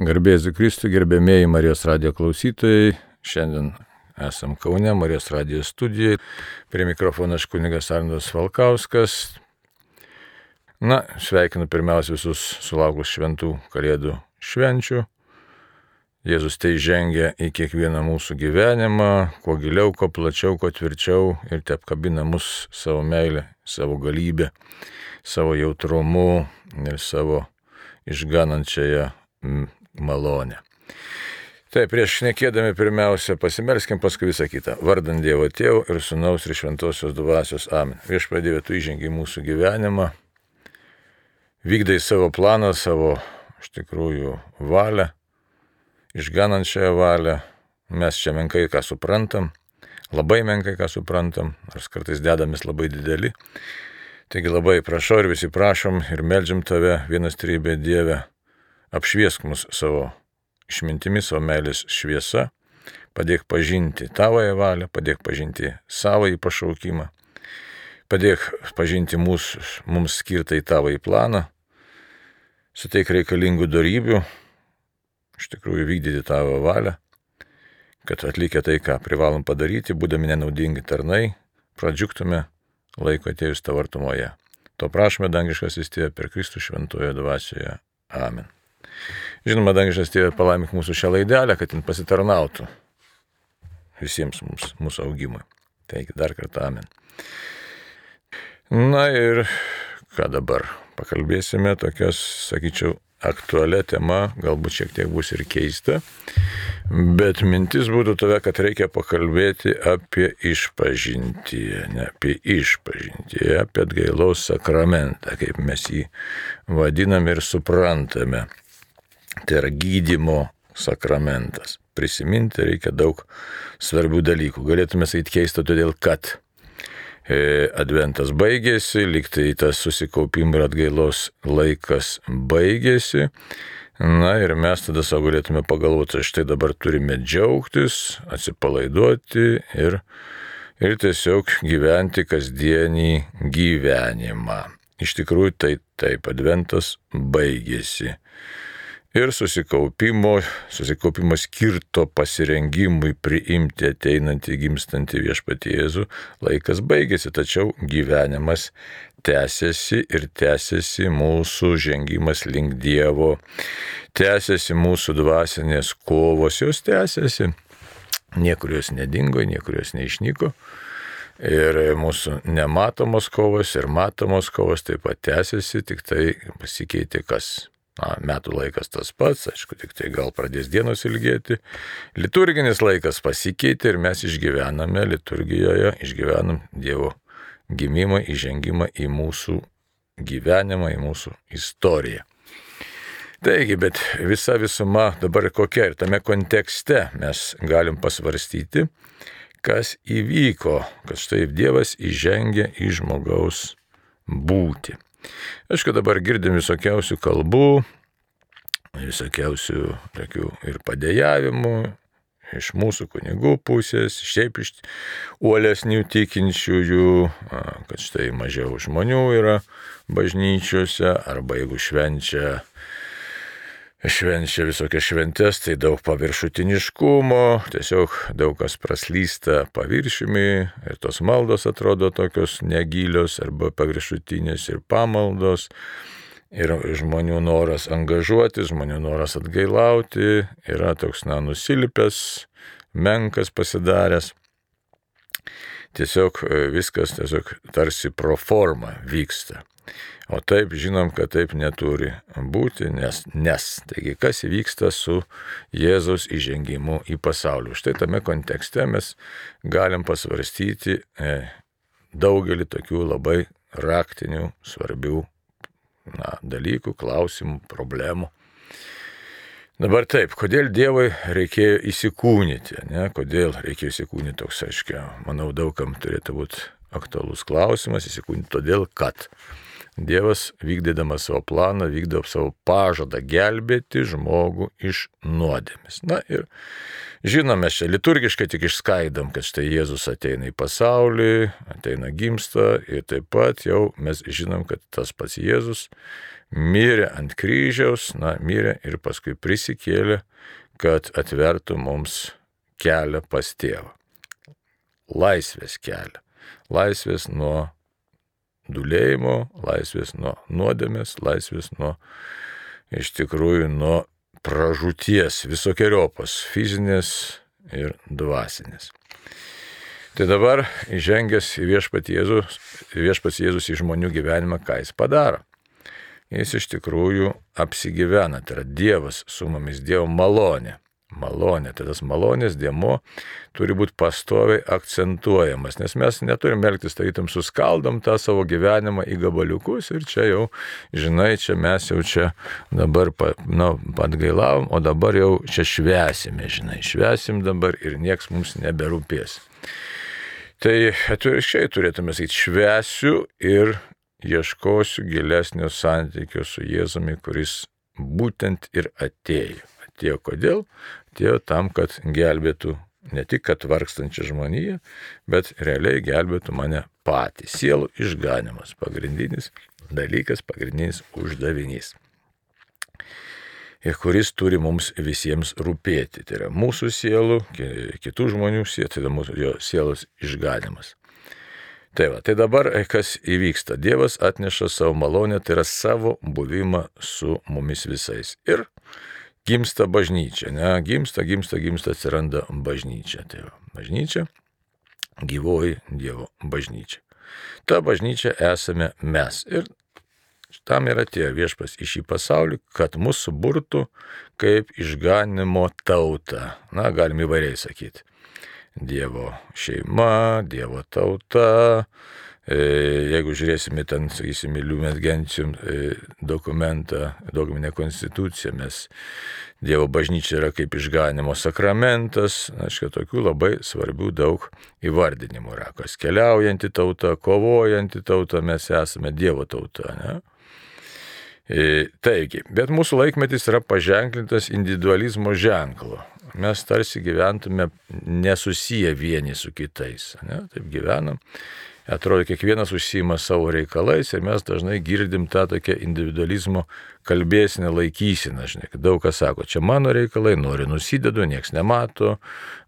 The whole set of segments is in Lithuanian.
Garbėsiu Kristų, gerbėmėjai Marijos radio klausytojai. Šiandien esam Kaune, Marijos radio studijoje. Prie mikrofono aš kunigas Arnas Valkauskas. Na, sveikinu pirmiausia visus sulaukus šventų kalėdų švenčių. Jėzus tai žengia į kiekvieną mūsų gyvenimą, kuo giliau, kuo plačiau, kuo tvirčiau ir te apkabina mus savo meilę, savo galybę, savo jautrumu ir savo išganančiąją malonę. Taip, prieš šnekėdami pirmiausia pasimelskim, paskui visą kitą. Vardant Dievo Tėvų ir Sūnaus ir Šventosios Dvasios Amen. Vieš pradėjo tu įžengi mūsų gyvenimą, vykdai savo planą, savo iš tikrųjų valią, išganančiąją valią. Mes čia menkai ką suprantam, labai menkai ką suprantam, nors kartais dedamės labai dideli. Taigi labai prašau ir visi prašom ir melžiam tave vienas trybė Dieve apšviesk mus savo išmintimi, savo meilės šviesa, padėk pažinti tavoją valią, padėk pažinti savo į pašaukimą, padėk pažinti mūsų, mums skirtą į tavo į planą, suteik reikalingų darybių, iš tikrųjų vykdyti tavo valią, kad atlikę tai, ką privalom padaryti, būdami nenaudingi tarnai, pradžiuktume laiko atėjus tavo artumoje. To prašome dangiškas įstėję per Kristų šventoje dvasioje. Amen. Žinoma, dangiškas tėvė palaimink mūsų šią laidelę, kad jin pasitarnautų visiems mums, mūsų augimui. Taigi dar kartą amen. Na ir ką dabar? Pakalbėsime tokias, sakyčiau, aktualią temą, galbūt šiek tiek bus ir keista, bet mintis būtų tave, kad reikia pakalbėti apie išpažintį, ne apie išpažintį, apie atgailaus sakramentą, kaip mes jį vadiname ir suprantame. Tai yra gydimo sakramentas. Prisiminti reikia daug svarbių dalykų. Galėtume sakyti keista todėl, kad e, Adventas baigėsi, liktai tas susikaupimo ir atgailos laikas baigėsi. Na ir mes tada savo galėtume pagalvoti, štai dabar turime džiaugtis, atsipalaiduoti ir, ir tiesiog gyventi kasdienį gyvenimą. Iš tikrųjų tai taip, Adventas baigėsi ir susikaupimo, susikaupimo skirto pasirengimui priimti ateinantį gimstantį viešpatį Jėzų laikas baigėsi, tačiau gyvenimas tęsiasi ir tęsiasi mūsų žengimas link Dievo, tęsiasi mūsų dvasinės kovos, jos tęsiasi, niekur jos nedingo, niekur jos neišnyko. Ir mūsų nematomos kovos ir matomos kovos taip pat tęsiasi, tik tai pasikeitė kas Na, metų laikas tas pats, aišku, tik tai gal pradės dienos ilgėti. Liturginis laikas pasikeitė ir mes išgyvename liturgijoje, išgyvenam Dievo gimimą, įžengimą į mūsų gyvenimą, į mūsų istoriją. Taigi, bet visa visuma dabar kokia ir tame kontekste mes galim pasvarstyti, kas įvyko, kad štai Dievas įžengė į žmogaus būti. Aišku, dabar girdim visokiausių kalbų, visokiausių tokių ir padėjavimų iš mūsų kunigų pusės, šiaip iš uolesnių tikinčiųjų, kad štai mažiau žmonių yra bažnyčiose, arba jeigu švenčia švenčia visokias šventes, tai daug paviršutiniškumo, tiesiog daug kas praslysta paviršiumi ir tos maldos atrodo tokios negilios arba paviršutinės ir pamaldos. Ir žmonių noras angažuoti, žmonių noras atgailauti yra toks, na, nusilipęs, menkas pasidaręs. Tiesiog viskas tiesiog tarsi pro formą vyksta. O taip žinom, kad taip neturi būti, nes, nes. Taigi, kas įvyksta su Jėzaus įžengimu į pasaulį. Štai tame kontekste mes galim pasvarstyti e, daugelį tokių labai raktinių, svarbių na, dalykų, klausimų, problemų. Dabar taip, kodėl Dievui reikėjo įsikūnyti, ne? kodėl reikėjo įsikūnyti toks, aiškiai, manau, daugam turėtų būti aktualus klausimas, įsikūnyti todėl, kad Dievas vykdydamas savo planą, vykdo savo pažadą gelbėti žmogų iš nuodėmis. Na ir žinome, čia liturgiškai tik išskaidom, kad štai Jėzus ateina į pasaulį, ateina gimsta ir taip pat jau mes žinom, kad tas pats Jėzus mirė ant kryžiaus, na, mirė ir paskui prisikėlė, kad atvertų mums kelią pas tėvą. Laisvės kelią. Laisvės nuo dulėjimo, laisvės nuo nuodėmės, laisvės nuo iš tikrųjų nuo pražūties visokiojopos fizinės ir dvasinės. Tai dabar įžengęs į viešpats Jėzus, viešpats Jėzus į žmonių gyvenimą, ką jis padaro? Jis iš tikrųjų apsigyvena, tai yra Dievas su mumis, Dievo malonė malonė. Tai tas malonės dėmo turi būti pastoviai akcentuojamas, nes mes neturim elgtis, tarytum suskaldom tą savo gyvenimą į gabaliukus ir čia jau, žinai, čia mes jau čia dabar pa, nu, atgailavom, o dabar jau čia švesime, žinai, švesim dabar ir nieks mums neberūpės. Tai atvirkščiai turėtume sakyti, švesiu ir ieškosiu gilesnio santykio su Jėzumi, kuris būtent ir atėjo. Atėjo kodėl? Atėjo tam, kad gelbėtų ne tik, kad vargstančią žmoniją, bet realiai gelbėtų mane patį. Sielų išganimas - pagrindinis dalykas, pagrindinis uždavinys. Ir kuris turi mums visiems rūpėti. Tai yra mūsų sielų, kitų žmonių sielų, tai yra mūsų sielos išganimas. Tai va, tai dabar kas įvyksta? Dievas atneša savo malonę, tai yra savo buvimą su mumis visais. Ir gimsta bažnyčia, ne, gimsta, gimsta, gimsta, atsiranda bažnyčia. Tai va, bažnyčia, gyvoji Dievo bažnyčia. Ta bažnyčia esame mes. Ir tam yra tie viešpas į šį pasaulį, kad mūsų burtų kaip išganimo tauta. Na, galim įvairiai sakyti. Dievo šeima, Dievo tauta, jeigu žiūrėsime ten, sakysime, Liumės Gentium e, dokumentą, dokumentinę konstituciją, mes Dievo bažnyčia yra kaip išganimo sakramentas, aišku, tokių labai svarbių daug įvardinimų yra, kas keliaujanti tauta, kovojanti tauta, mes esame Dievo tauta. Ne? E, taigi, bet mūsų laikmetis yra paženklintas individualizmo ženklu. Mes tarsi gyventume nesusiję vieni su kitais. Ne? Taip gyvenam atrodo, kiekvienas užsima savo reikalais ir mes dažnai girdim tą tokią individualizmo kalbėsinę laikysiną, žinai, kad daug kas sako, čia mano reikalai, noriu nusidedu, nieks nemato,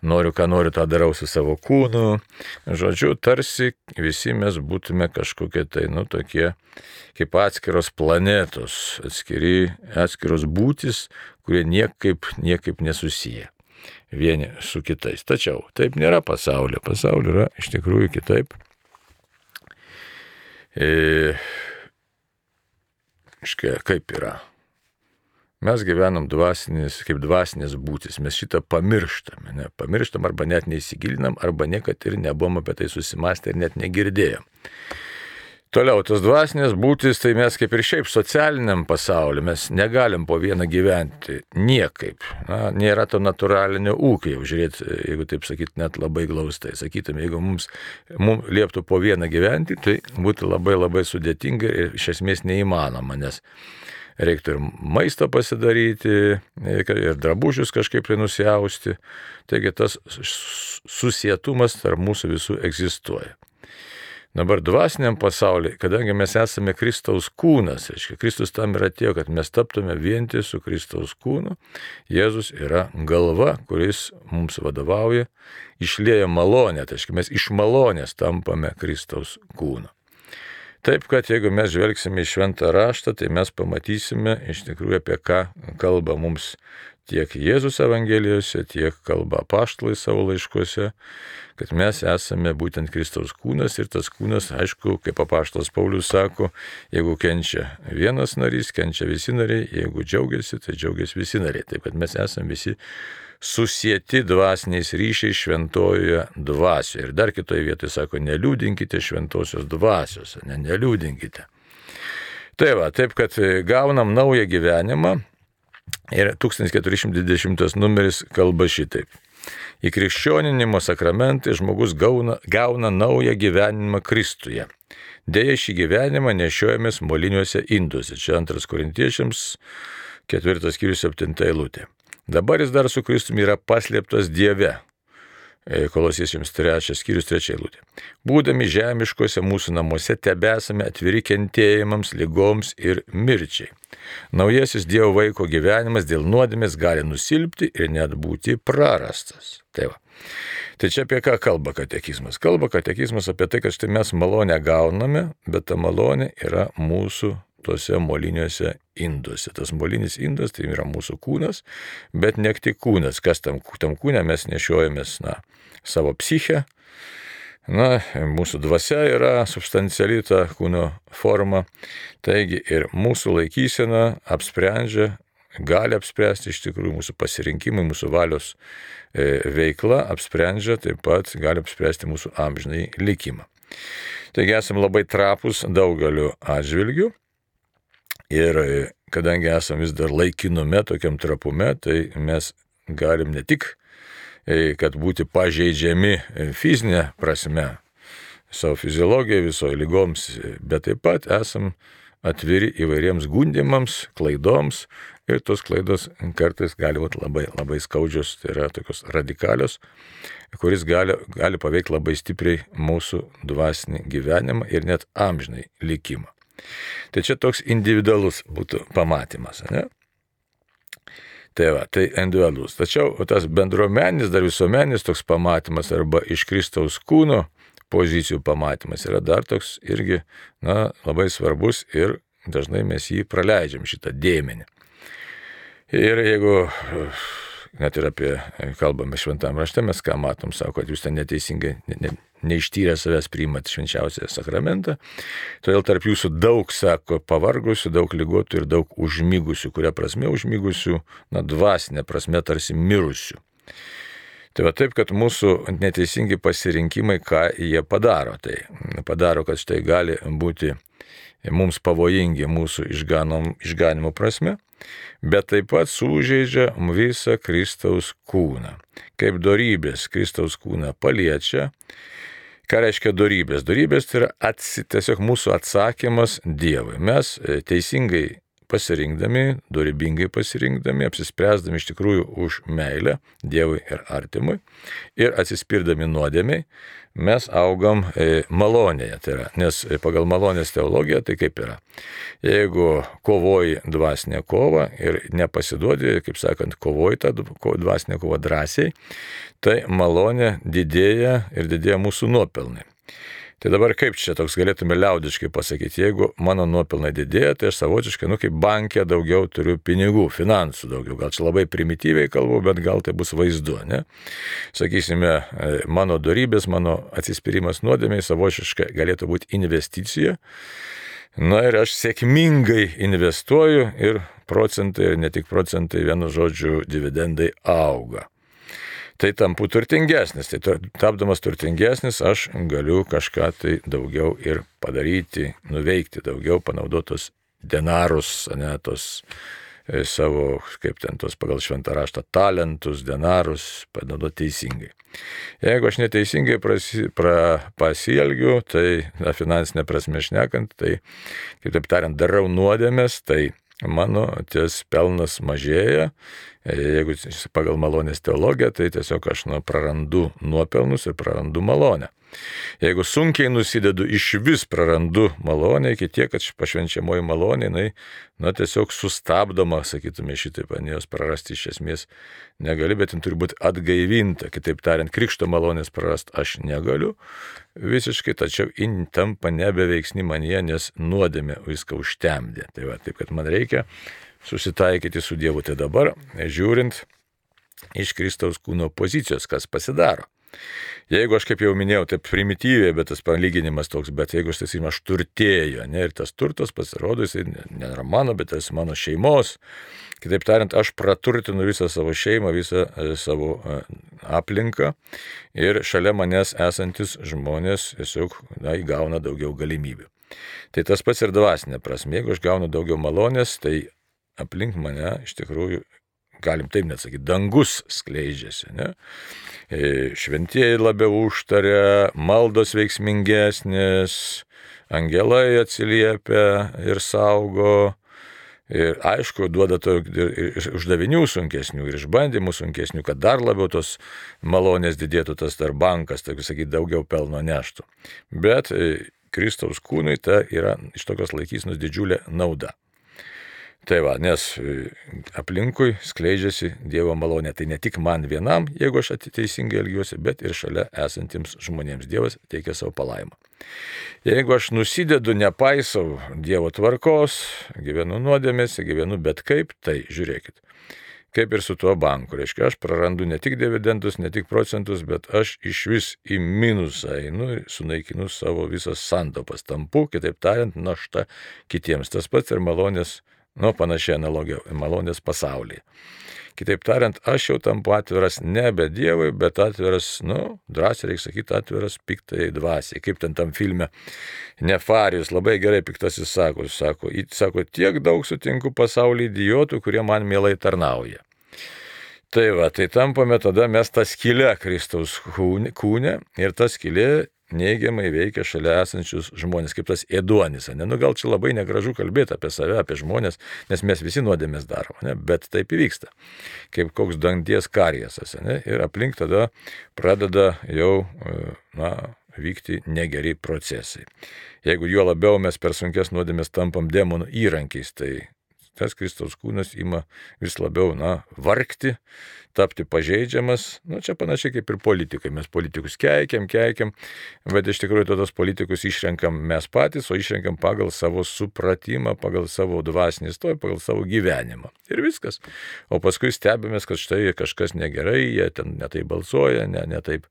noriu, ką noriu, tą darau su savo kūnu. Žodžiu, tarsi visi mes būtume kažkokie tai, nu, tokie kaip atskiros planetos, atskiri, atskiros būtis, kurie niekaip, niekaip nesusiję vieni su kitais. Tačiau taip nėra pasaulio. Pasaulio yra iš tikrųjų kitaip. E, Iškia, kaip yra. Mes gyvenam dvasinės, kaip dvasinės būtis, mes šitą pamirštame, ne? pamirštam arba net neįsigilinam, arba niekad ir nebuvom apie tai susimastę ir net negirdėjom. Toliau, tos dvasinės būtis, tai mes kaip ir šiaip socialiniam pasauliu, mes negalim po vieną gyventi niekaip. Na, nėra to natūralinio ūkio, jau žiūrėt, jeigu taip sakyt, net labai glaustai. Sakytum, jeigu mums, mums lieptų po vieną gyventi, tai būtų labai labai sudėtinga ir iš esmės neįmanoma, nes reiktų ir maisto pasidaryti, ir drabužius kažkaip tai nusiausti. Taigi tas susietumas tarp mūsų visų egzistuoja. Dabar dvasiniam pasauliu, kadangi mes esame Kristaus kūnas, aiškiai, Kristus tam yra atėjo, kad mes taptume vienti su Kristaus kūnu, Jėzus yra galva, kuris mums vadovauja, išlėja malonę, tai aiškiai, mes iš malonės tampame Kristaus kūnu. Taip, kad jeigu mes žvelgsime į šventą raštą, tai mes pamatysime iš tikrųjų apie ką kalba mums tiek Jėzus Evangelijose, tiek kalba paštlai savo laiškuose, kad mes esame būtent Kristaus kūnas ir tas kūnas, aišku, kaip apaštas Paulius sako, jeigu kenčia vienas narys, kenčia visi nariai, jeigu džiaugiasi, tai džiaugiasi visi nariai. Taip kad mes esame visi susieti dvasiniais ryšiais šventojoje dvasioje. Ir dar kitoje vietoje sako, neliūdinkite šventosios dvasios, ne, neliūdinkite. Tai va, taip kad gaunam naują gyvenimą ir 1420 numeris kalba šitaip. Į krikščioninimo sakramentą žmogus gauna, gauna naują gyvenimą Kristuje. Deja, šį gyvenimą nešiojamės moliniuose induose. Čia antras korintiečiams, ketvirtas skyrius, septinta eilutė. Dabar jis dar su Kristumi yra paslėptas Dieve. E, Kolosiečiams 3 skyrius 3 eilutė. Būdami žemiškose mūsų namuose tebesame atviri kentėjimams, lygoms ir mirčiai. Naujasis Dievo vaiko gyvenimas dėl nuodėmės gali nusilpti ir net būti prarastas. Tai, va. tai čia apie ką kalba katekizmas? Kalba katekizmas apie tai, kad štai mes malonę gauname, bet ta malonė yra mūsų tuose moliniuose induose. Tas molinis indas tai yra mūsų kūnas, bet ne tik kūnas, kas tam, tam kūne mes nešiojamės, na, savo psichę. Na, mūsų dvasia yra substanciali ta kūno forma, taigi ir mūsų laikysena apsprendžia, gali apspręsti iš tikrųjų mūsų pasirinkimai, mūsų valios e, veikla apsprendžia, taip pat gali apspręsti mūsų amžinai likimą. Taigi esame labai trapus daugeliu atžvilgių Ir kadangi esame vis dar laikinume, tokiam trapume, tai mes galim ne tik, e, kad būti pažeidžiami e, fizinė prasme, savo fiziologiją, visoje lygoms, bet taip pat esam atviri įvairiems gundimams, klaidoms ir tos klaidos kartais gali būti labai, labai skaudžios, tai yra tokios radikalios, kuris gali, gali paveikti labai stipriai mūsų dvasinį gyvenimą ir net amžinai likimą. Tai čia toks individualus būtų pamatymas. Ne? Tai va, tai individualus. Tačiau tas bendruomenis, dar visuomenis toks pamatymas arba iš Kristaus kūno pozicijų pamatymas yra dar toks irgi, na, labai svarbus ir dažnai mes jį praleidžiam šitą dėmenį. Ir jeigu net ir apie, kalbame šventame rašte, mes ką matom, sako, kad jūs ten neteisingai, ne, ne, neištyrę savęs priimat švenčiausią sakramentą. Todėl tarp jūsų daug, sako, pavargusių, daug lygotų ir daug užmygusių, kuria prasme užmygusių, na, dvasinė prasme tarsi mirusių. Tai va taip, kad mūsų neteisingi pasirinkimai, ką jie padaro. Tai padaro, kad štai gali būti mums pavojingi mūsų išganom, išganimo prasme, bet taip pat sužeidžia visą Kristaus kūną. Kaip darybės Kristaus kūną paliečia, Ką reiškia darybės? Darybės tai yra atsi, tiesiog mūsų atsakymas Dievui. Mes e, teisingai pasirinkdami, dorybingai pasirinkdami, apsispręsdami iš tikrųjų už meilę Dievui ir artimui ir atsispirdami nuodėmiai, mes augam e, malonėje. Tai yra, nes pagal malonės teologiją tai kaip yra. Jeigu kovoji dvasinę kovą ir nepasiduodi, kaip sakant, kovoji tą dvasinę kovą drąsiai, tai malonė didėja ir didėja mūsų nuopelnai. Tai dabar kaip čia toks galėtume liaudiškai pasakyti, jeigu mano nuopilnai didėja, tai aš savotiškai, nu kaip bankė daugiau turiu pinigų, finansų daugiau. Gal čia labai primityviai kalbu, bet gal tai bus vaizdu, ne? Sakysime, e, mano darybės, mano atsispyrimas nuodėmiai savotiškai galėtų būti investicija. Na ir aš sėkmingai investuoju ir procentai, ir ne tik procentai, vienu žodžiu, dividendai auga tai tampu turtingesnis. Tai tapdamas turtingesnis aš galiu kažką tai daugiau ir padaryti, nuveikti, daugiau panaudotos denarus, ne tos e, savo, kaip ten tos pagal šventą raštą, talentus, denarus panaudoti teisingai. Jeigu aš neteisingai prasi, pra, pasielgiu, tai na, finansinė prasme šnekant, tai, kitaip tariant, darau nuodėmės, tai mano ties pelnas mažėja Jeigu pagal malonės teologiją, tai tiesiog aš nu, prarandu nuopelnus ir prarandu malonę. Jeigu sunkiai nusidedu, iš vis prarandu malonę iki tiek, kad pašvenčiamoji malonė, jinai, na, tiesiog sustabdoma, sakytume, šitaip, jos prarasti iš esmės negali, bet jin turi būti atgaivinta. Kitaip tariant, krikšto malonės prarasti aš negaliu visiškai, tačiau jin tampa nebeveiksni manie, nes nuodėmė viską užtemdė. Tai va, taip, kad man reikia susitaikyti su Dievu. Tai dabar, žiūrint iš Kristaus kūno pozicijos, kas pasidaro. Jeigu aš, kaip jau minėjau, taip primityviai, bet tas palyginimas toks, bet jeigu aš tas įmas turtėjo, ne, ir tas turtas pasirodo, jis nėra mano, bet tas mano šeimos, kitaip tariant, aš praturtinu visą savo šeimą, visą e, savo e, aplinką ir šalia manęs esantis žmonės tiesiog na, įgauna daugiau galimybių. Tai tas pats ir dvasinė prasme, jeigu aš gaunu daugiau malonės, tai aplink mane iš tikrųjų, galim taip net sakyti, dangus skleidžiasi. Ne? E, šventieji labiau užtaria, maldos veiksmingesnės, angelai atsiliepia ir saugo, Ir aišku, duoda to ir uždavinių sunkesnių, ir išbandymų sunkesnių, kad dar labiau tos malonės didėtų tas dar bankas, taip sakyti, daugiau pelno neštų. Bet e, Kristaus kūnui ta yra iš tokios laikysnos didžiulė nauda. Tai va, nes e, aplinkui skleidžiasi Dievo malonė. Tai ne tik man vienam, jeigu aš teisingai elgiuosi, bet ir šalia esantiems žmonėms. Dievas teikia savo palaimą. Jeigu aš nusidedu, nepaisau Dievo tvarkos, gyvenu nuodėmėse, gyvenu bet kaip, tai žiūrėkit. Kaip ir su tuo banku. Reiškia, aš prarandu ne tik dividendus, ne tik procentus, bet aš iš vis į minusą einu ir sunaikinu savo visas santopas. Tampu, kitaip tariant, našta kitiems. Tas pats ir malonės Nu, panašiai analogija malonės pasaulyje. Kitaip tariant, aš jau tampu atviras nebe Dievui, bet atviras, nu, drąsiai reikia sakyti, atviras piktai dvasiai. Kaip ten tam filme Nefarijus labai gerai piktasis sako, sako, sako, tiek daug sutinku pasaulį idiotų, kurie man mielai tarnauja. Tai va, tai tampame tada mes tą skylę Kristaus kūne ir ta skylė neigiamai veikia šalia esančius žmonės, kaip tas ėduonis. Ne? Nu, gal čia labai negražu kalbėti apie save, apie žmonės, nes mes visi nuodėmės darom, ne? bet taip įvyksta. Kaip koks danties kariesas. Ne? Ir aplink tada pradeda jau e, na, vykti negeri procesai. Jeigu juo labiau mes per sunkes nuodėmės tampam demonų įrankiais, tai tas Kristaus kūnas ima vis labiau, na, vargti, tapti pažeidžiamas. Nu, čia panašiai kaip ir politikai. Mes politikus keikiam, keikiam, bet iš tikrųjų tos politikus išrenkam mes patys, o išrenkam pagal savo supratimą, pagal savo dvasinį stovį, pagal savo gyvenimą. Ir viskas. O paskui stebimės, kad štai kažkas negerai, jie ten netai balsuoja, ne, ne taip,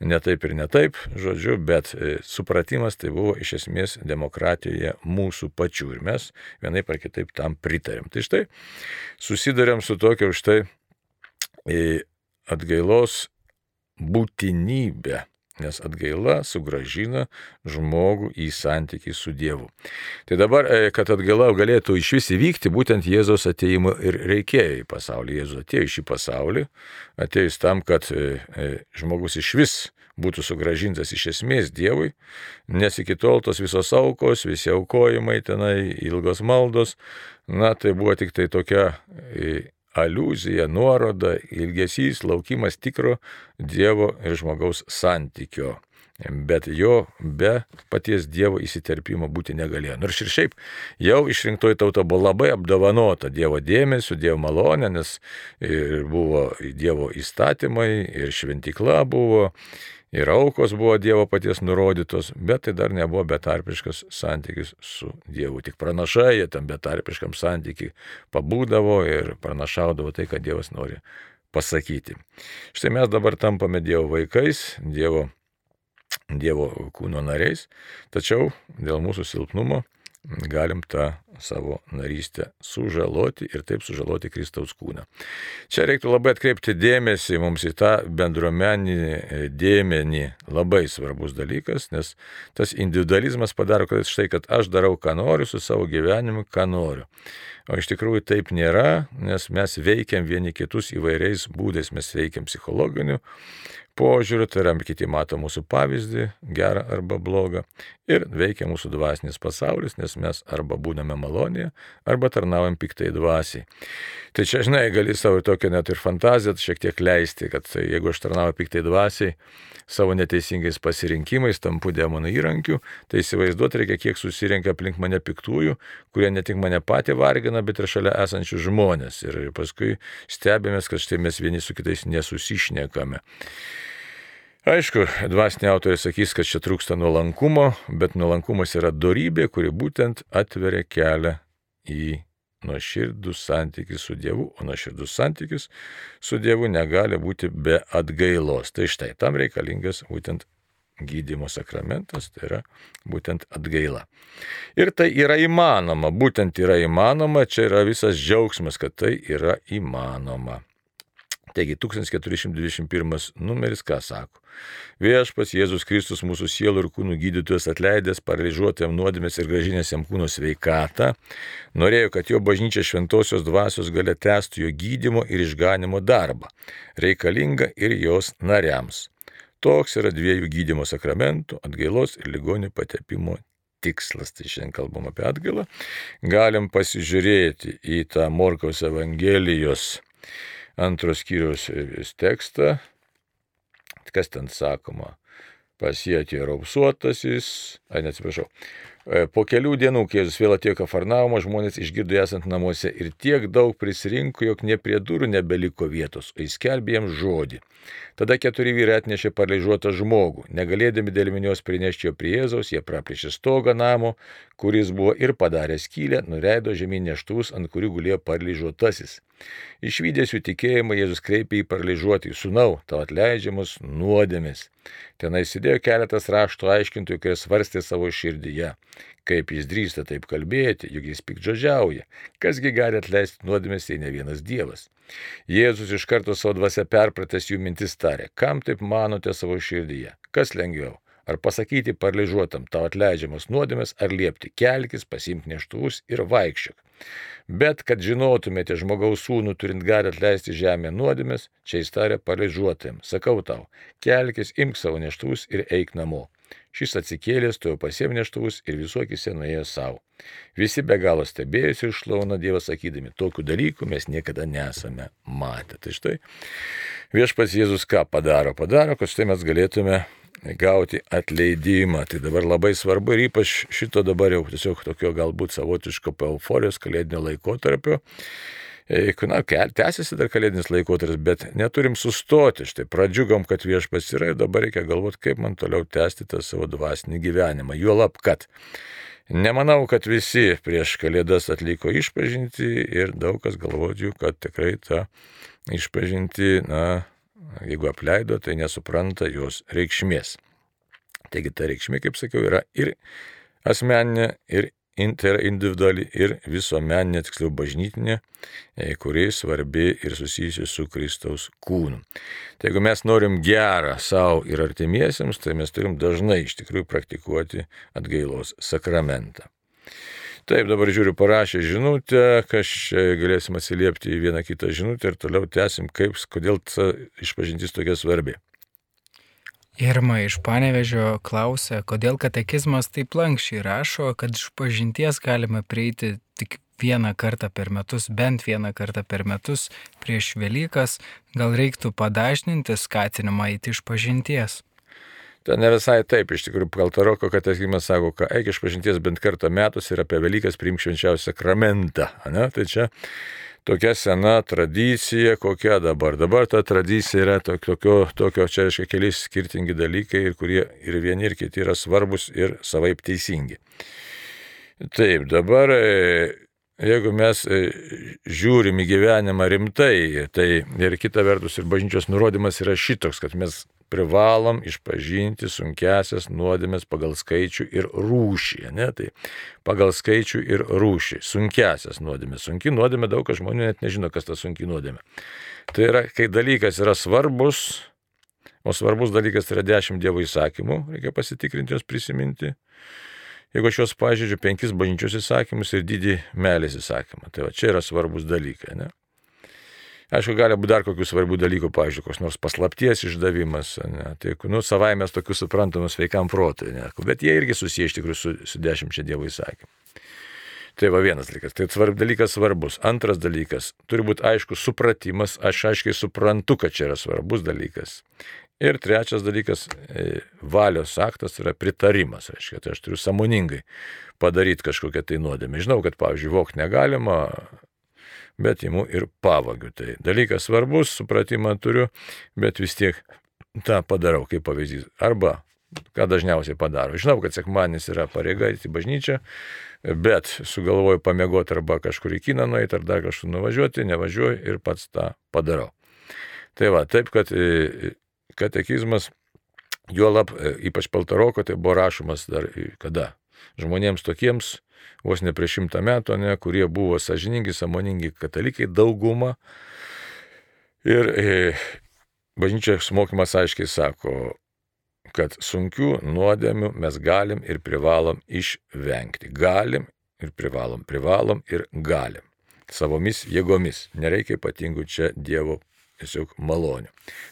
ne taip ir ne taip, žodžiu, bet e, supratimas tai buvo iš esmės demokratijoje mūsų pačių ir mes vienaip ar kitaip tam pritarėm. Tai štai susidarėm su tokia už tai atgailos būtinybę nes atgaila sugražina žmogų į santykį su Dievu. Tai dabar, e, kad atgaila galėtų iš vis įvykti, būtent Jėzos ateimo ir reikėjo į pasaulį. Jėzus atėjo į šį pasaulį, atėjus tam, kad e, e, žmogus iš vis būtų sugražintas iš esmės Dievui, nes iki tol tos visos aukos, visi aukojimai tenai, ilgos maldos, na tai buvo tik tai tokia aliuzija, nuoroda, ilgesys, laukimas tikro Dievo ir žmogaus santykio. Bet jo be paties Dievo įsiterpimo būti negalėjo. Nors ir šiaip jau išrinktoji tauta buvo labai apdovanota Dievo dėmesiu, Dievo malonė, nes ir buvo Dievo įstatymai, ir šventikla buvo, ir aukos buvo Dievo paties nurodytos, bet tai dar nebuvo betarpiškas santykis su Dievu. Tik pranašai jie tam betarpiškam santykiui pabūdavo ir pranašaudavo tai, ką Dievas nori pasakyti. Štai mes dabar tampame Dievo vaikais, Dievo, dievo kūno nariais, tačiau dėl mūsų silpnumo galim tą savo narystę sužaloti ir taip sužaloti Kristaus kūną. Čia reiktų labai atkreipti dėmesį mums į tą bendruomeninį e, dėmenį, labai svarbus dalykas, nes tas individualizmas padaro, kad štai, kad aš darau, ką noriu su savo gyvenimu, ką noriu. O iš tikrųjų taip nėra, nes mes veikiam vieni kitus įvairiais būdais, mes veikiam psichologiniu požiūriu, tai yra kiti mato mūsų pavyzdį, gerą arba blogą, ir veikia mūsų dvasinis pasaulis, nes mes arba būname malonėje, arba tarnaujam piktai dvasiai. Tai čia, žinai, gali savo tokią net ir fantaziją šiek tiek leisti, kad tai, jeigu aš tarnauju piktai dvasiai, savo neteisingais pasirinkimais tampu demonų įrankiu, tai įsivaizduoti reikia, kiek susirenka aplink mane piktųjų, kurie ne tik mane patį vargina, bet ir šalia esančių žmonės. Ir paskui stebėmės, kad štai mes vieni su kitais nesusišnekame. Aišku, dvasiniai autoriai sakys, kad čia trūksta nuolankumo, bet nuolankumas yra darybė, kuri būtent atveria kelią į nuoširdus santykis su Dievu, o nuoširdus santykis su Dievu negali būti be atgailos. Tai štai tam reikalingas būtent gydymo sakramentas, tai yra būtent atgaila. Ir tai yra įmanoma, būtent yra įmanoma, čia yra visas džiaugsmas, kad tai yra įmanoma. Taigi 1421 numeris ką sako? Viešpas Jėzus Kristus mūsų sielų ir kūnų gydytojas atleidęs paralyžiuotėm nuodėmės ir gražinės jam kūno sveikatą, norėjo, kad jo bažnyčia šventosios dvasios galia tęstų jo gydimo ir išganimo darbą, reikalingą ir jos nariams. Toks yra dviejų gydimo sakramentų - atgailos ir ligonių patepimo tikslas, tai šiandien kalbam apie atgailą, galim pasižiūrėti į tą Morkaus Evangelijos antros skyriaus tekstą, kas ten sakoma, pasiekė raupsuotasis, ai neatsiprašau, E, po kelių dienų, kai Jėzus vėl atėjo Kafarnaumo, žmonės išgirdo esant namuose ir tiek daug prisirinko, jog ne prie durų nebeliko vietos, o įskelbė jiems žodį. Tada keturi vyrai atnešė paralyžiuotą žmogų. Negalėdami dėl minios prinešti jo prie Jėzaus, jie praplėšė stogą namo, kuris buvo ir padarė skylę, nuleido žemyn neštuvus, ant kurių gulėjo paralyžiuotasis. Išvykęs jų tikėjimą, Jėzus kreipė į paralyžiuotį, sunau, tau atleidžiamus nuodėmis. Tenai sėdėjo keletas rašto aiškintojų, kurie svarstė savo širdyje. Kaip jis drįsta taip kalbėti, juk jis pikdžodžiauja. Kasgi gali atleisti nuodėmės, jei ne vienas Dievas. Jėzus iš karto savo dvasia perpratęs jų mintis tarė, kam taip manote savo širdyje? Kas lengviau? Ar pasakyti paralyžiuotam tau atleidžiamas nuodėmės, ar liepti kelkis, pasimk neštuvus ir vaikščiok. Bet kad žinotumėte žmogaus sūnų turint gali atleisti žemę nuodėmės, čia įstarė paralyžiuotam. Sakau tau, kelkis, imk savo neštuvus ir eik namo. Šis atsikėlęs, tu jau pasėm neštuvus ir visuokise nuėjo savo. Visi be galo stebėjusi ir šlauna Dievas sakydami, tokių dalykų mes niekada nesame matę. Tai štai viešpats Jėzus ką padaro? Padaro, kad štai mes galėtume gauti atleidimą. Tai dabar labai svarbu ir ypač šito dabar jau tiesiog tokio galbūt savotiško euforijos kalėdinio laikotarpio. Na, tęsiasi dar kalėdinis laikotarpis, bet neturim sustoti. Štai pradžiugom, kad viešpas yra ir dabar reikia galvoti, kaip man toliau tęsti tą savo dvasinį gyvenimą. Juolab, kad nemanau, kad visi prieš kalėdas atliko išpažinti ir daug kas galvoju, kad tikrai tą išpažinti, na, jeigu apleido, tai nesupranta jos reikšmės. Taigi ta reikšmė, kaip sakiau, yra ir asmeninė, ir tai yra individuali ir visuomeninė, tiksliau bažnytinė, e, kuri svarbi ir susijusi su Kristaus kūnu. Tai jeigu mes norim gerą savo ir artimiesiems, tai mes turim dažnai iš tikrųjų praktikuoti atgailos sakramentą. Taip, dabar žiūriu, parašė žinutę, kas galėsim atsiliepti į vieną kitą žinutę ir toliau tęsim, kaip, kodėl išpažintis tokia svarbi. Irma iš Panevežio klausia, kodėl katekizmas taip lankščiai rašo, kad iš pažinties galime prieiti tik vieną kartą per metus, bent vieną kartą per metus prieš Velykas, gal reiktų padažninti skatinimą įti iš pažinties. Ten ne visai taip, iš tikrųjų, Kaltaroko katekizmas sako, kad eik iš pažinties bent kartą metus ir apie Velykas priimk švenčiausią sakramentą. Ne? Tai čia tokia sena tradicija, kokia dabar. Dabar ta tradicija yra tokio, tokio čia reiškia keli skirtingi dalykai, ir kurie ir vieni ir kiti yra svarbus ir savaip teisingi. Taip, dabar e, jeigu mes e, žiūrim į gyvenimą rimtai, tai ir kita vertus ir bažnyčios nurodymas yra šitoks, kad mes privalom išpažinti sunkesias nuodėmės pagal skaičių ir rūšį. Ne? Tai pagal skaičių ir rūšį. Sunkesias nuodėmės. Sunki nuodėmė daug kas žmonių net nežino, kas ta sunki nuodėmė. Tai yra, kai dalykas yra svarbus, o svarbus dalykas yra dešimt Dievo įsakymų, reikia pasitikrinti jos prisiminti. Jeigu aš juos pažiūrėjau, penkis bažnyčios įsakymus ir didį melės įsakymą. Tai va, čia yra svarbus dalykai. Ne? Aišku, gali būti dar kokių svarbių dalykų, pavyzdžiui, koks nors paslapties išdavimas, ne, tai, nu, savai mes tokius suprantamus veikam protui, ne, bet jie irgi susiję iš tikrųjų su, su dešimčia Dievo įsakymų. Tai va vienas dalykas, tai svarb, dalykas svarbus. Antras dalykas, turi būti aiškus supratimas, aš aiškiai suprantu, kad čia yra svarbus dalykas. Ir trečias dalykas, e, valios aktas yra pritarimas, reiškia, tai aš turiu samoningai padaryti kažkokią tai nuodėmę. Žinau, kad, pavyzdžiui, vok negalima, bet imu ir pavagiu. Tai dalykas svarbus, supratimą turiu, bet vis tiek tą padarau kaip pavyzdys. Arba, ką dažniausiai padaro. Žinau, kad sekmanis yra pareiga į bažnyčią, bet sugalvoju pamiegoti arba kažkur į kiną nueiti, ar dar kažkur nuvažiuoti, nevažiuoju ir pats tą padarau. Tai va, taip, kad e, katekizmas, juolap, e, ypač Paltaroko, tai buvo rašomas dar kada? Žmonėms tokiems, vos ne prieš šimtą metų, ne, kurie buvo sažiningi, samoningi katalikai, dauguma. Ir e, bažnyčios mokymas aiškiai sako, kad sunkių nuodėmių mes galim ir privalom išvengti. Galim ir privalom, privalom ir galim. Savomis jėgomis. Nereikia ypatingų čia Dievo tiesiog malonių.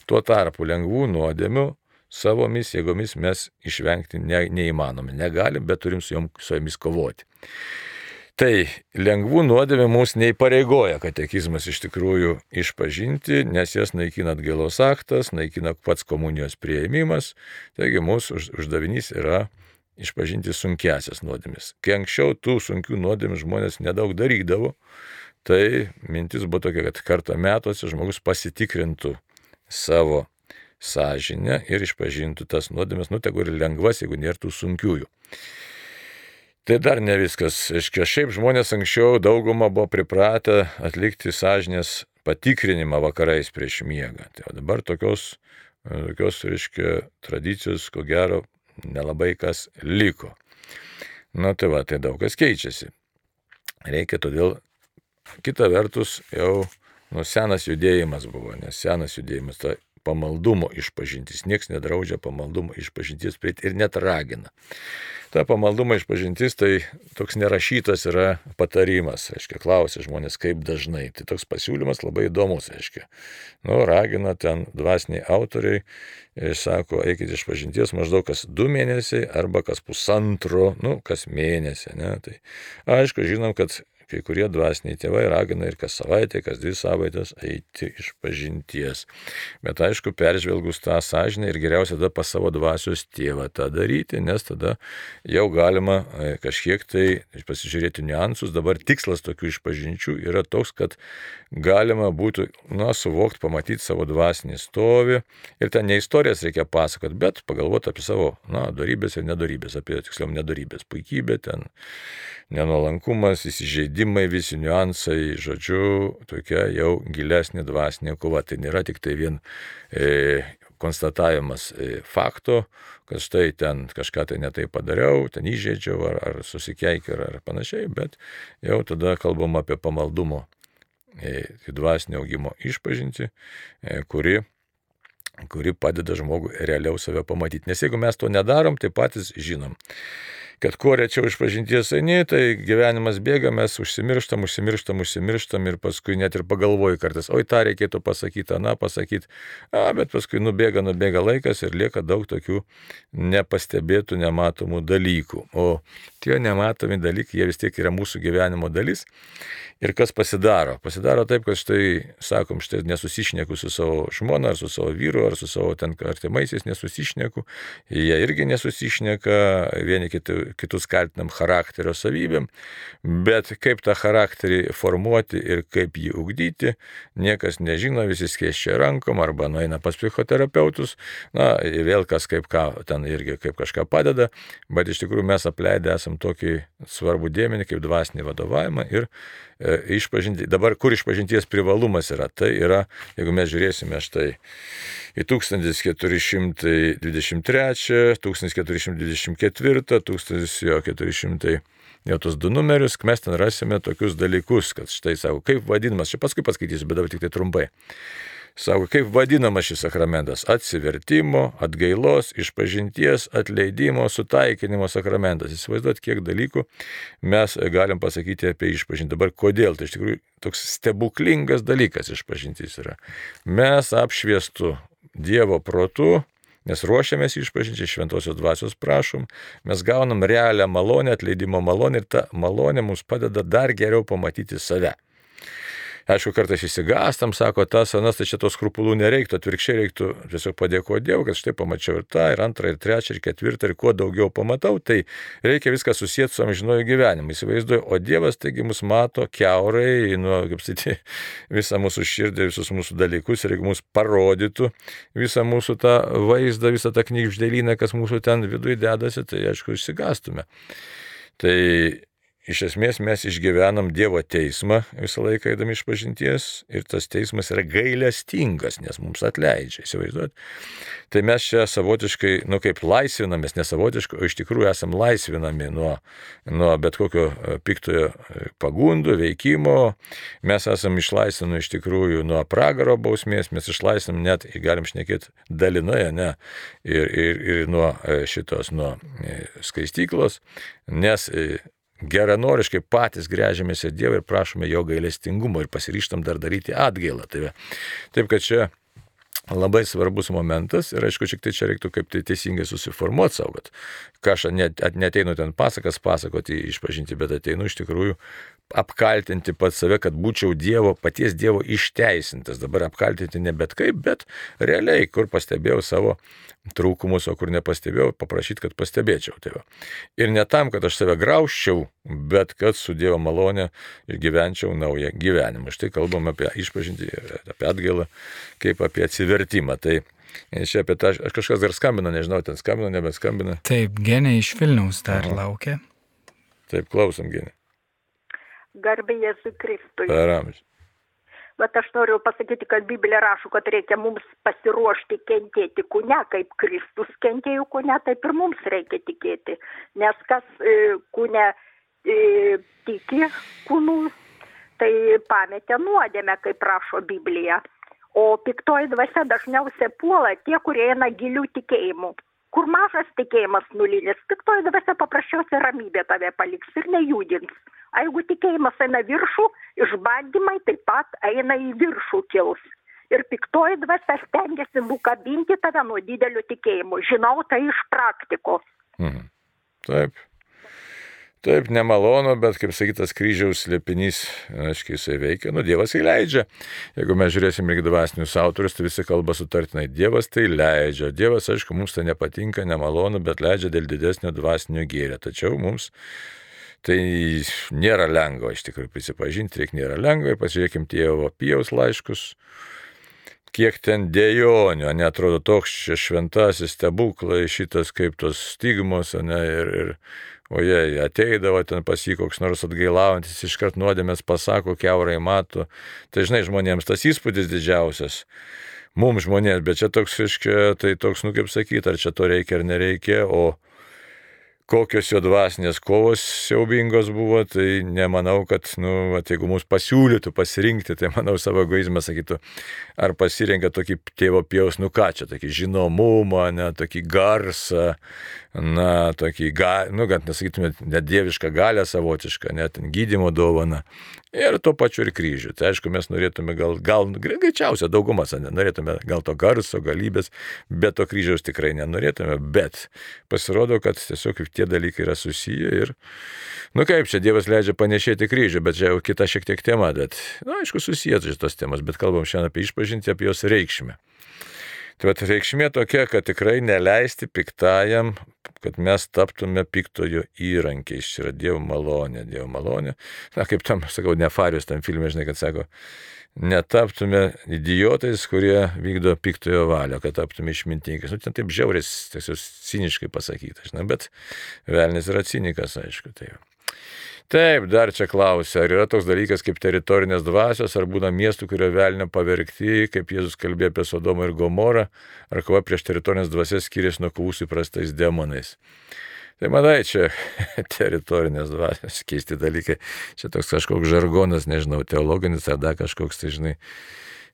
Tuo tarpu lengvų nuodėmių savomis jėgomis mes išvengti ne, neįmanome. Negalim, bet turim su, jom, su jomis kovoti. Tai lengvų nuodėmė mūsų neįpareigoja katekizmas iš tikrųjų išpažinti, nes jas naikina atgailos aktas, naikina pats komunijos prieimimas. Taigi mūsų uždavinys yra išpažinti sunkesias nuodėmis. Kai anksčiau tų sunkių nuodėmių žmonės nedaug darydavo, tai mintis buvo tokia, kad kartą metuose žmogus pasitikrintų savo sąžinę ir išpažintų tas nuodėmės, nu tegu ir lengvas, jeigu nėra tų sunkiųjų. Tai dar ne viskas. Aiškiai, šiaip žmonės anksčiau daugumą buvo pripratę atlikti sąžinės patikrinimą vakarais prieš miegą. Tai dabar tokios, tokios reiškia, tradicijos, ko gero, nelabai kas liko. Na tai va, tai daug kas keičiasi. Reikia todėl, kita vertus, jau nu, senas judėjimas buvo, nes senas judėjimas, ta pamaldumo išpažintis. Niekas nedraudžia pamaldumo išpažintis prieiti ir net ragina. Ta pamaldumo išpažintis tai toks nerašytas yra patarimas, aiškiai, klausia žmonės, kaip dažnai. Tai toks pasiūlymas labai įdomus, aiškiai. Nu, ragina ten dvasiniai autoriai, e, sako, eikite iš pažinties maždaug kas du mėnesiai arba kas pusantro, nu, kas mėnesį. Ne? Tai aišku, žinom, kad kai kurie dvasiniai tėvai ragina ir kas savaitę, kas dvi savaitės eiti iš pažinties. Bet aišku, peržvelgus tą sąžinę ir geriausia tada pas savo dvasios tėvą tą daryti, nes tada jau galima e, kažkiek tai pasižiūrėti niuansus. Dabar tikslas tokių išpažinčių yra toks, kad galima būtų, na, suvokti, pamatyti savo dvasinį stovį ir ten ne istorijas reikia pasakoti, bet pagalvoti apie savo, na, darybės ir nedarybės, apie tiksliau nedarybės, puikybę ten nenuolankumas, įsižeidimai, visi niuansai, žodžiu, tokia jau gilesnė dvasinė kova. Tai nėra tik tai vien e, konstatavimas e, fakto, kad štai ten kažką tai netai padariau, ten įžeidžiau ar, ar susikeikiau ar, ar panašiai, bet jau tada kalbam apie pamaldumo e, dvasinio augimo išpažinti, e, kuri kuri padeda žmogui realiau save pamatyti. Nes jeigu mes to nedarom, tai patys žinom kad kuo rečiau iš pažinties eini, tai gyvenimas bėga, mes užsimirštam, užsimirštam, užsimirštam ir paskui net ir pagalvoju kartais, oi tą reikėtų pasakyti, aną pasakyti, a, bet paskui nubėga, nubėga laikas ir lieka daug tokių nepastebėtų, nematomų dalykų. O tie nematomi dalykai, jie vis tiek yra mūsų gyvenimo dalis. Ir kas pasidaro? Pasidaro taip, kad štai, sakom, štai nesusišneku su savo žmona, ar su savo vyru, ar su savo ten artimaisiais nesusišneku. Jie irgi nesusišneka, vieni kitų, kitus kaltinam charakterio savybėm, bet kaip tą charakterį formuoti ir kaip jį ugdyti, niekas nežino, visi skėščia rankom arba nueina pas psichoterapeutus, na, vėl kas kaip ką ten irgi kaip kažką padeda, bet iš tikrųjų mes apleidę esam tokį svarbų dėmenį kaip dvasinį vadovavimą ir išpažinti. Dabar kur išpažinties privalumas yra? Tai yra, jeigu mes žiūrėsime štai į 1423, 1424, 1400 jau tos du numerius, mes ten rasime tokius dalykus, kad štai savo, kaip vadinamas, čia paskui paskaitysiu, bet dabar tik tai trumpai. Sako, kaip vadinamas šis sakramentas - atsivertimo, atgailos, išpažinties, atleidimo, sutaikinimo sakramentas. Įsivaizduot, kiek dalykų mes galim pasakyti apie išpažinti. Dabar kodėl? Tai iš tikrųjų toks stebuklingas dalykas išpažintis yra. Mes apšviestų Dievo protu, nes ruošiamės išpažinti, šventosios dvasios prašom, mes gaunam realią malonę, atleidimo malonę ir ta malonė mums padeda dar geriau pamatyti save. Aišku, kartais įsigastam, sako, tas, anas, tai čia tos skrupulų nereiktų, atvirkščiai reiktų tiesiog padėkoti Dievui, kad štai pamačiau ir tą, ir antrą, ir trečią, ir ketvirtą, ir kuo daugiau pamatau, tai reikia viską susijęti su amžinoju gyvenimu. Įsivaizduoju, o Dievas taigi mus mato keurai, nu, kaip sakyti, visą mūsų širdį, visus mūsų dalykus, ir jeigu mus parodytų visą mūsų tą vaizdą, visą tą knygždėlyną, kas mūsų ten viduje dedasi, tai aišku, išsigastume. Tai iš esmės mes išgyvenam Dievo teismą visą laiką eidami iš pažinties ir tas teismas yra gailestingas, nes mums atleidžia, įsivaizduot. Tai mes čia savotiškai, nu kaip laisvinamės, nesavotiškai, o iš tikrųjų esam laisvinami nuo, nuo bet kokio e, piktojo e, pagundų, veikimo, mes esam išlaisvinami iš tikrųjų nuo pragaro bausmės, mes išlaisvinam net, galim šnekėti dalinoje, ne, ir, ir, ir nuo e, šitos, nuo skaistyklos, nes geranoriškai patys grežiamės į Dievą ir prašome jo gailestingumo ir pasiryštam dar daryti atgailą. Tai, taip kad čia labai svarbus momentas ir aišku, šiek tiek čia reiktų kaip tai teisingai susiformuoti savo, kad ką aš net, neteinu ten pasakas pasakoti, išpažinti, bet ateinu iš tikrųjų apkaltinti pats save, kad būčiau Dievo, paties Dievo išteisintas. Dabar apkaltinti ne bet kaip, bet realiai, kur pastebėjau savo trūkumus, o kur nepastebėjau, paprašyti, kad pastebėčiau. Va. ir ne tam, kad aš save grauščiau, bet kad su Dievo malonė išgyvenčiau naują gyvenimą. Štai kalbam apie išpažinti, apie atgailą, kaip apie atsivertimą. Tai Čia apie tą, aš kažkas dar skambino, nežinau, ten skambino, nebeskambino. Taip, genė iš Vilniaus dar Aha. laukia. Taip, klausom genė. Garbė Jėzui Kristui. Per amžių. Bet aš noriu pasakyti, kad Biblija rašo, kad reikia mums pasiruošti kentėti kūne, kaip Kristus kentėjo kūne, taip ir mums reikia tikėti. Nes kas e, kūne e, tiki kūnų, tai pametė nuodėmę, kaip prašo Biblija. O piktoji dvasia dažniausiai puola tie, kurie eina gilių tikėjimų kur mažas tikėjimas nulinis piktoji dvasia paprasčiausiai ramybė tave paliks ir nejudins. O jeigu tikėjimas eina viršų išbandymai taip pat eina į viršų kils. Ir piktoji dvasia stengiasi nukabinti tave nuo didelio tikėjimo. Žinau tai iš praktikos. Mhm. taip Taip, nemalonu, bet, kaip sakytas, kryžiaus slėpinys, aiškiai, jisai veikia, nu, Dievas įleidžia. Jeigu mes žiūrėsim irgi dvasinius autorius, tai visi kalba sutartinai, Dievas tai leidžia. Dievas, aišku, mums tai nepatinka, nemalonu, bet leidžia dėl didesnio dvasinio gėrio. Tačiau mums tai nėra lengva, iš tikrųjų, prisipažinti, reikia nėra lengva. Pasižiūrėkim tėvo Pijaus laiškus kiek ten dėjonių, netrodo toks šventasis stebuklai, šitas kaip tos stigmos, ne, ir, ir O jie ateidavo ten pas jį koks nors atgailaujantis, iškart nuodėmės pasako, keurai mato. Tai žinai, žmonėms tas įspūdis didžiausias. Mums žmonėms, bet čia toks, iškia, tai toks, nu kaip sakyti, ar čia to reikia ar nereikia, o kokios jo dvasinės kovos siaubingos buvo, tai nemanau, kad, nu, at, jeigu mums pasiūlytų pasirinkti, tai manau savo egoizmą sakytų, ar pasirenka tokį tėvo pjaus, nu ką čia, tokį žinomumą, ne, tokį garsą, na, tokį, ga, nu, kad nesakytume, net dievišką galę savotišką, net gydimo dovaną. Ir tuo pačiu ir kryžių. Tai aišku, mes norėtume gal, gal greičiausia daugumas, norėtume gal to garso, galybės, bet to kryžiaus tikrai nenorėtume, bet pasirodo, kad tiesiog tie dalykai yra susiję ir, nu kaip čia Dievas leidžia panešėti kryžių, bet čia jau kita šiek tiek tema, bet, na, aišku, susijęs šitos temas, bet kalbam šiandien apie išpažinti, apie jos reikšmę. Tai vat reikšmė tokia, kad tikrai neleisti piktajam, kad mes taptume piktojo įrankiais. Čia yra Dievo malonė, Dievo malonė. Na, kaip tam, sakau, nefarius tam filmė, žinai, kad sako, netaptume idiotais, kurie vykdo piktojo valią, kad taptume išmintingais. Nu, ten taip žiauris, tiesiog ciniškai pasakyta, žinai, bet velnis yra cinikas, aišku. Tai. Taip, dar čia klausia, ar yra toks dalykas kaip teritorinės dvasios, ar būna miestų, kurio velnio pavergti, kaip Jėzus kalbėjo apie Sodomą ir Gomorą, ar kova prieš teritorinės dvasias skiriasi nuo kovų su įprastais demonais. Tai matai, čia teritorinės dvasios keisti dalykai, čia toks kažkoks žargonas, nežinau, teologinis ar dar kažkoks, tai žinai.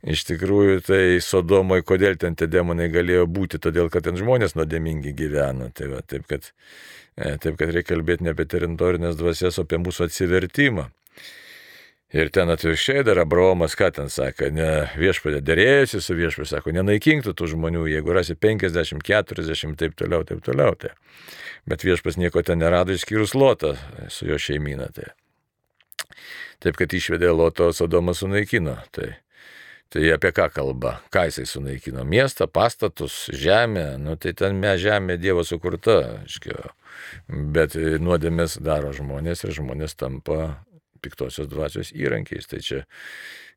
Iš tikrųjų, tai Sodomoje, kodėl ten tie demonai galėjo būti, todėl kad ten žmonės nuodėmingi gyveno. Tai va, taip, kad E, taip kad reikia kalbėti ne apie teritorinės dvasias, o apie mūsų atsivertimą. Ir ten atvirkščiai dar Abraomas, ką ten sako, ne viešpatė dėrėjosi su viešpatė, sako, nenaikinktų tų žmonių, jeigu rasi 50, 40, taip toliau, taip toliau. Tai. Bet viešpas nieko ten nerado išskyrus Lotą su jo šeimyna. Tai. Taip, kad išvedė Loto, Sodomą sunaikino. Tai. Tai apie ką kalba? Ką jisai sunaikino? Miestą, pastatus, žemę. Nu, tai ten mes žemė Dievo sukurta. Aiškiai Bet nuodėmės daro žmonės ir žmonės tampa piktosios dvasios įrankiais. Tai čia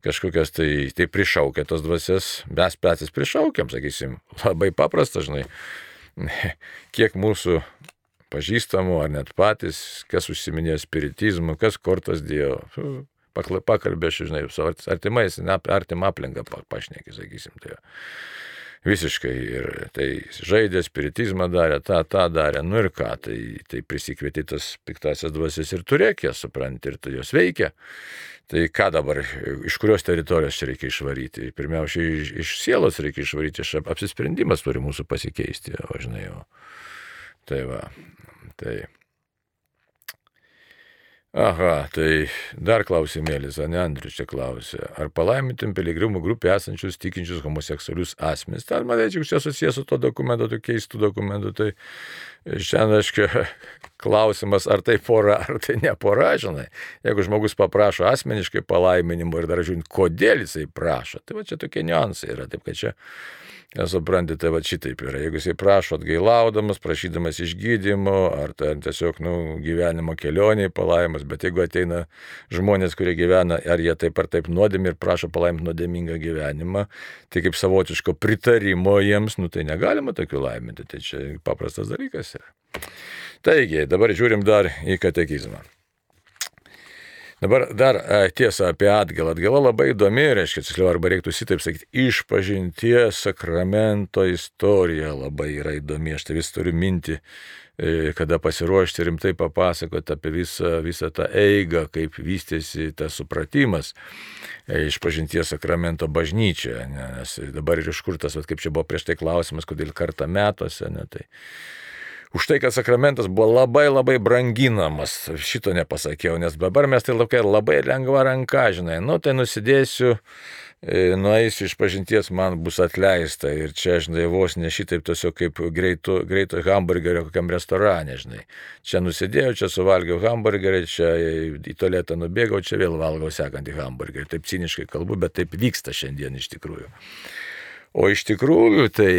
kažkokias tai, tai prišaukia tos dvasias, mes patys prišaukiam, sakysim, labai paprasta, žinai, kiek mūsų pažįstamų ar net patys, kas užsiminėjo spiritizmu, kas kortas dėjo, pakalbė, žinai, su artimais, artimą aplinką pašnekį, sakysim. Tai visiškai ir tai žaidė, spiritizmą darė, tą, tą darė, nu ir ką, tai, tai prisikvieti tas piktasias dvasias ir turėk jas, supranti, ir tai jos veikia. Tai ką dabar, iš kurios teritorijos čia reikia išvaryti? Pirmiausia, iš, iš sielos reikia išvaryti, iš apsisprendimas turi mūsų pasikeisti, o žinai, o. Tai va, tai. Aha, tai dar klausimėlis, ne Andrius čia klausė. Ar palaimintim piligrimų grupė esančius tikinčius homoseksualius asmenys? Ten, manyčiau, čia susijęs su to dokumentu, tų keistų dokumentų. Tai šiandien, aišku, klausimas, ar tai pora, ar tai ne pora, žinai. Jeigu žmogus paprašo asmeniškai palaiminimo ir dar žiūrint, kodėl jisai prašo, tai va čia tokie niuansai yra. Taip kad čia Nesuprantate, va šitaip yra. Jeigu jisai prašo atgailaudamas, prašydamas išgydymo, ar ten tiesiog nu, gyvenimo kelioniai palaimas, bet jeigu ateina žmonės, kurie gyvena, ar jie taip ar taip nuodėmi ir prašo palaiminti nuodėmingą gyvenimą, tai kaip savotiško pritarimo jiems, nu tai negalima tokių laiminti. Tai čia paprastas dalykas yra. Taigi, dabar žiūrim dar į katekizmą. Dabar dar e, tiesa apie atgalą. Atgala labai įdomi, reiškia, tiksliau, arba reiktų šitaip sakyti, išpažinties sakramento istorija labai yra įdomi. Aš tai vis turiu minti, e, kada pasiruošti rimtai papasakoti apie visą, visą tą eigą, kaip vystėsi tas supratimas e, išpažinties sakramento bažnyčioje. Nes dabar ir iš kur tas, kaip čia buvo prieš tai klausimas, kodėl kartą metuose, ne, tai už tai, kad sakramentas buvo labai labai branginamas. Šito nepasakiau, nes dabar mes tai laukia labai lengva ranka, žinai, nu tai nusidėsiu, e, nueisiu iš pažinties, man bus atleista ir čia, žinai, vos ne šitaip tiesiog kaip greito, greito hamburgerio kokiam restorane, žinai. Čia nusidėjau, čia suvalgiau hamburgerį, čia į tualetą nubėgau, čia vėl valgau sekantį hamburgerį. Taip ciniškai kalbu, bet taip vyksta šiandien iš tikrųjų. O iš tikrųjų tai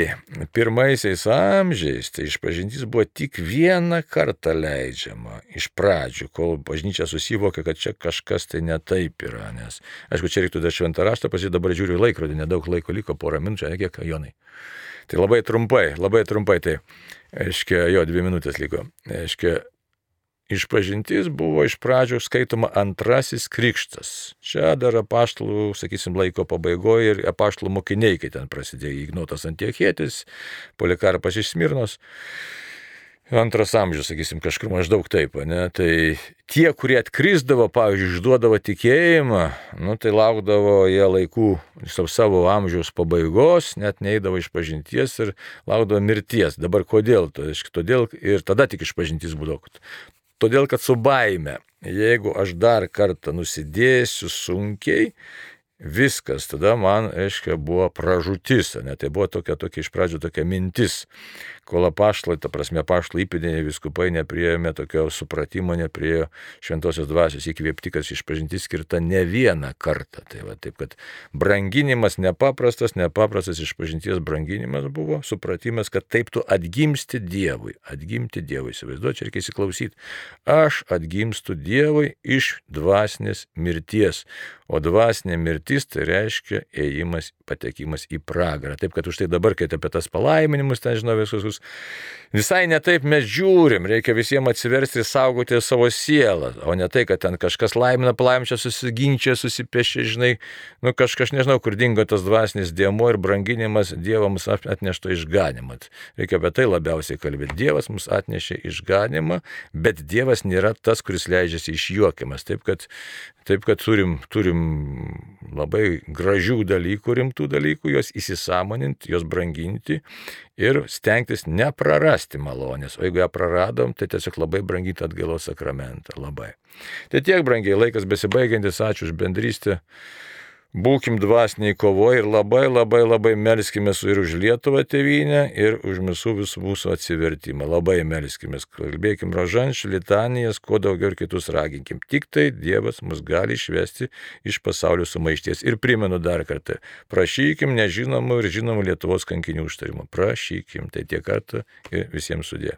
pirmaisiais amžiais tai išpažintis buvo tik vieną kartą leidžiama iš pradžių, kol bažnyčia susivokė, kad čia kažkas tai netaip yra. Nes, aišku, čia reiktų dar šventą raštą, pasi dabar žiūriu laikrodį, nedaug laiko liko, porą minučių, ne kiek, Jonai. Tai labai trumpai, labai trumpai, tai, aiškiai, jo, dvi minutės liko. Aiškiai, Išpažintis buvo iš pradžių skaitoma antrasis krikštas. Čia dar apaštalų, sakysim, laiko pabaigoje ir apaštalų mokiniai, kai ten prasidėjo Ignotas Antiekėtis, Polikarpas iš Smirnos. Antras amžius, sakysim, kažkur maždaug taip, ne? Tai tie, kurie atkrisdavo, pavyzdžiui, išduodavo tikėjimą, nu, tai laukdavo jie laikų savo amžiaus pabaigos, net neįdavo iš pažinties ir laukdavo mirties. Dabar kodėl? Todėl ir tada tik iš pažinties būdavo. Todėl, kad su baime, jeigu aš dar kartą nusidėsiu sunkiai, viskas, tada man, aiškiai, buvo pražutis, ne, tai buvo tokia, tokia iš pradžių tokia mintis, kol apaštlai, ta prasme, apaštlai įpėdiniai viskupai nepriejome tokio supratimo, nepriejo šventosios dvasios įkvėpti, kad išpažinti skirta ne vieną kartą. Tai va, taip, kad branginimas nepaprastas, nepaprastas išpažinties branginimas buvo supratimas, kad taip tu atgimsti Dievui, atgimti Dievui, įsivaizduoju, čia reikia įsiklausyti, aš atgimstu Dievui iš dvasinės mirties, o dvasinė mirtis tai reiškia ėjimas, patekimas į pragarą. Taip, kad už tai dabar, kai apie tas palaiminimus, ten žinau visus dalykus. Visai netaip mes žiūrim, reikia visiems atsiversti ir saugoti savo sielą, o ne tai, kad ten kažkas laimina, palaimčia, susiginčia, susipešia, žinai, nu kažkas nežinau, kur dingo tas dvasinis dėmo ir branginimas Dievams atnešto išganimą. Reikia apie tai labiausiai kalbėti. Dievas mums atnešė išganimą, bet Dievas nėra tas, kuris leidžiasi išjuokiamas. Taip, kad, taip, kad turim, turim labai gražių dalykų, rimtų dalykų, juos įsisamoninti, juos branginti ir stengtis neprarasti malonės. O jeigu ją praradom, tai tiesiog labai brangyti atgailos sakramentą. Labai. Tai tiek brangiai laikas besibaigiantis, ačiū už bendrystę. Būkim dvasiniai kovoje ir labai labai labai melskime ir už Lietuvą tėvynę, ir už visų visų mūsų atsivertimą. Labai melskime, kalbėkim rožančių, litanijas, kuo daugiau ir kitus raginkim. Tik tai Dievas mus gali išvesti iš pasaulio sumaišties. Ir primenu dar kartą, prašykim nežinomų ir žinomų Lietuvos kankinių užtarimų. Prašykim, tai tiek kartų ir visiems sudė.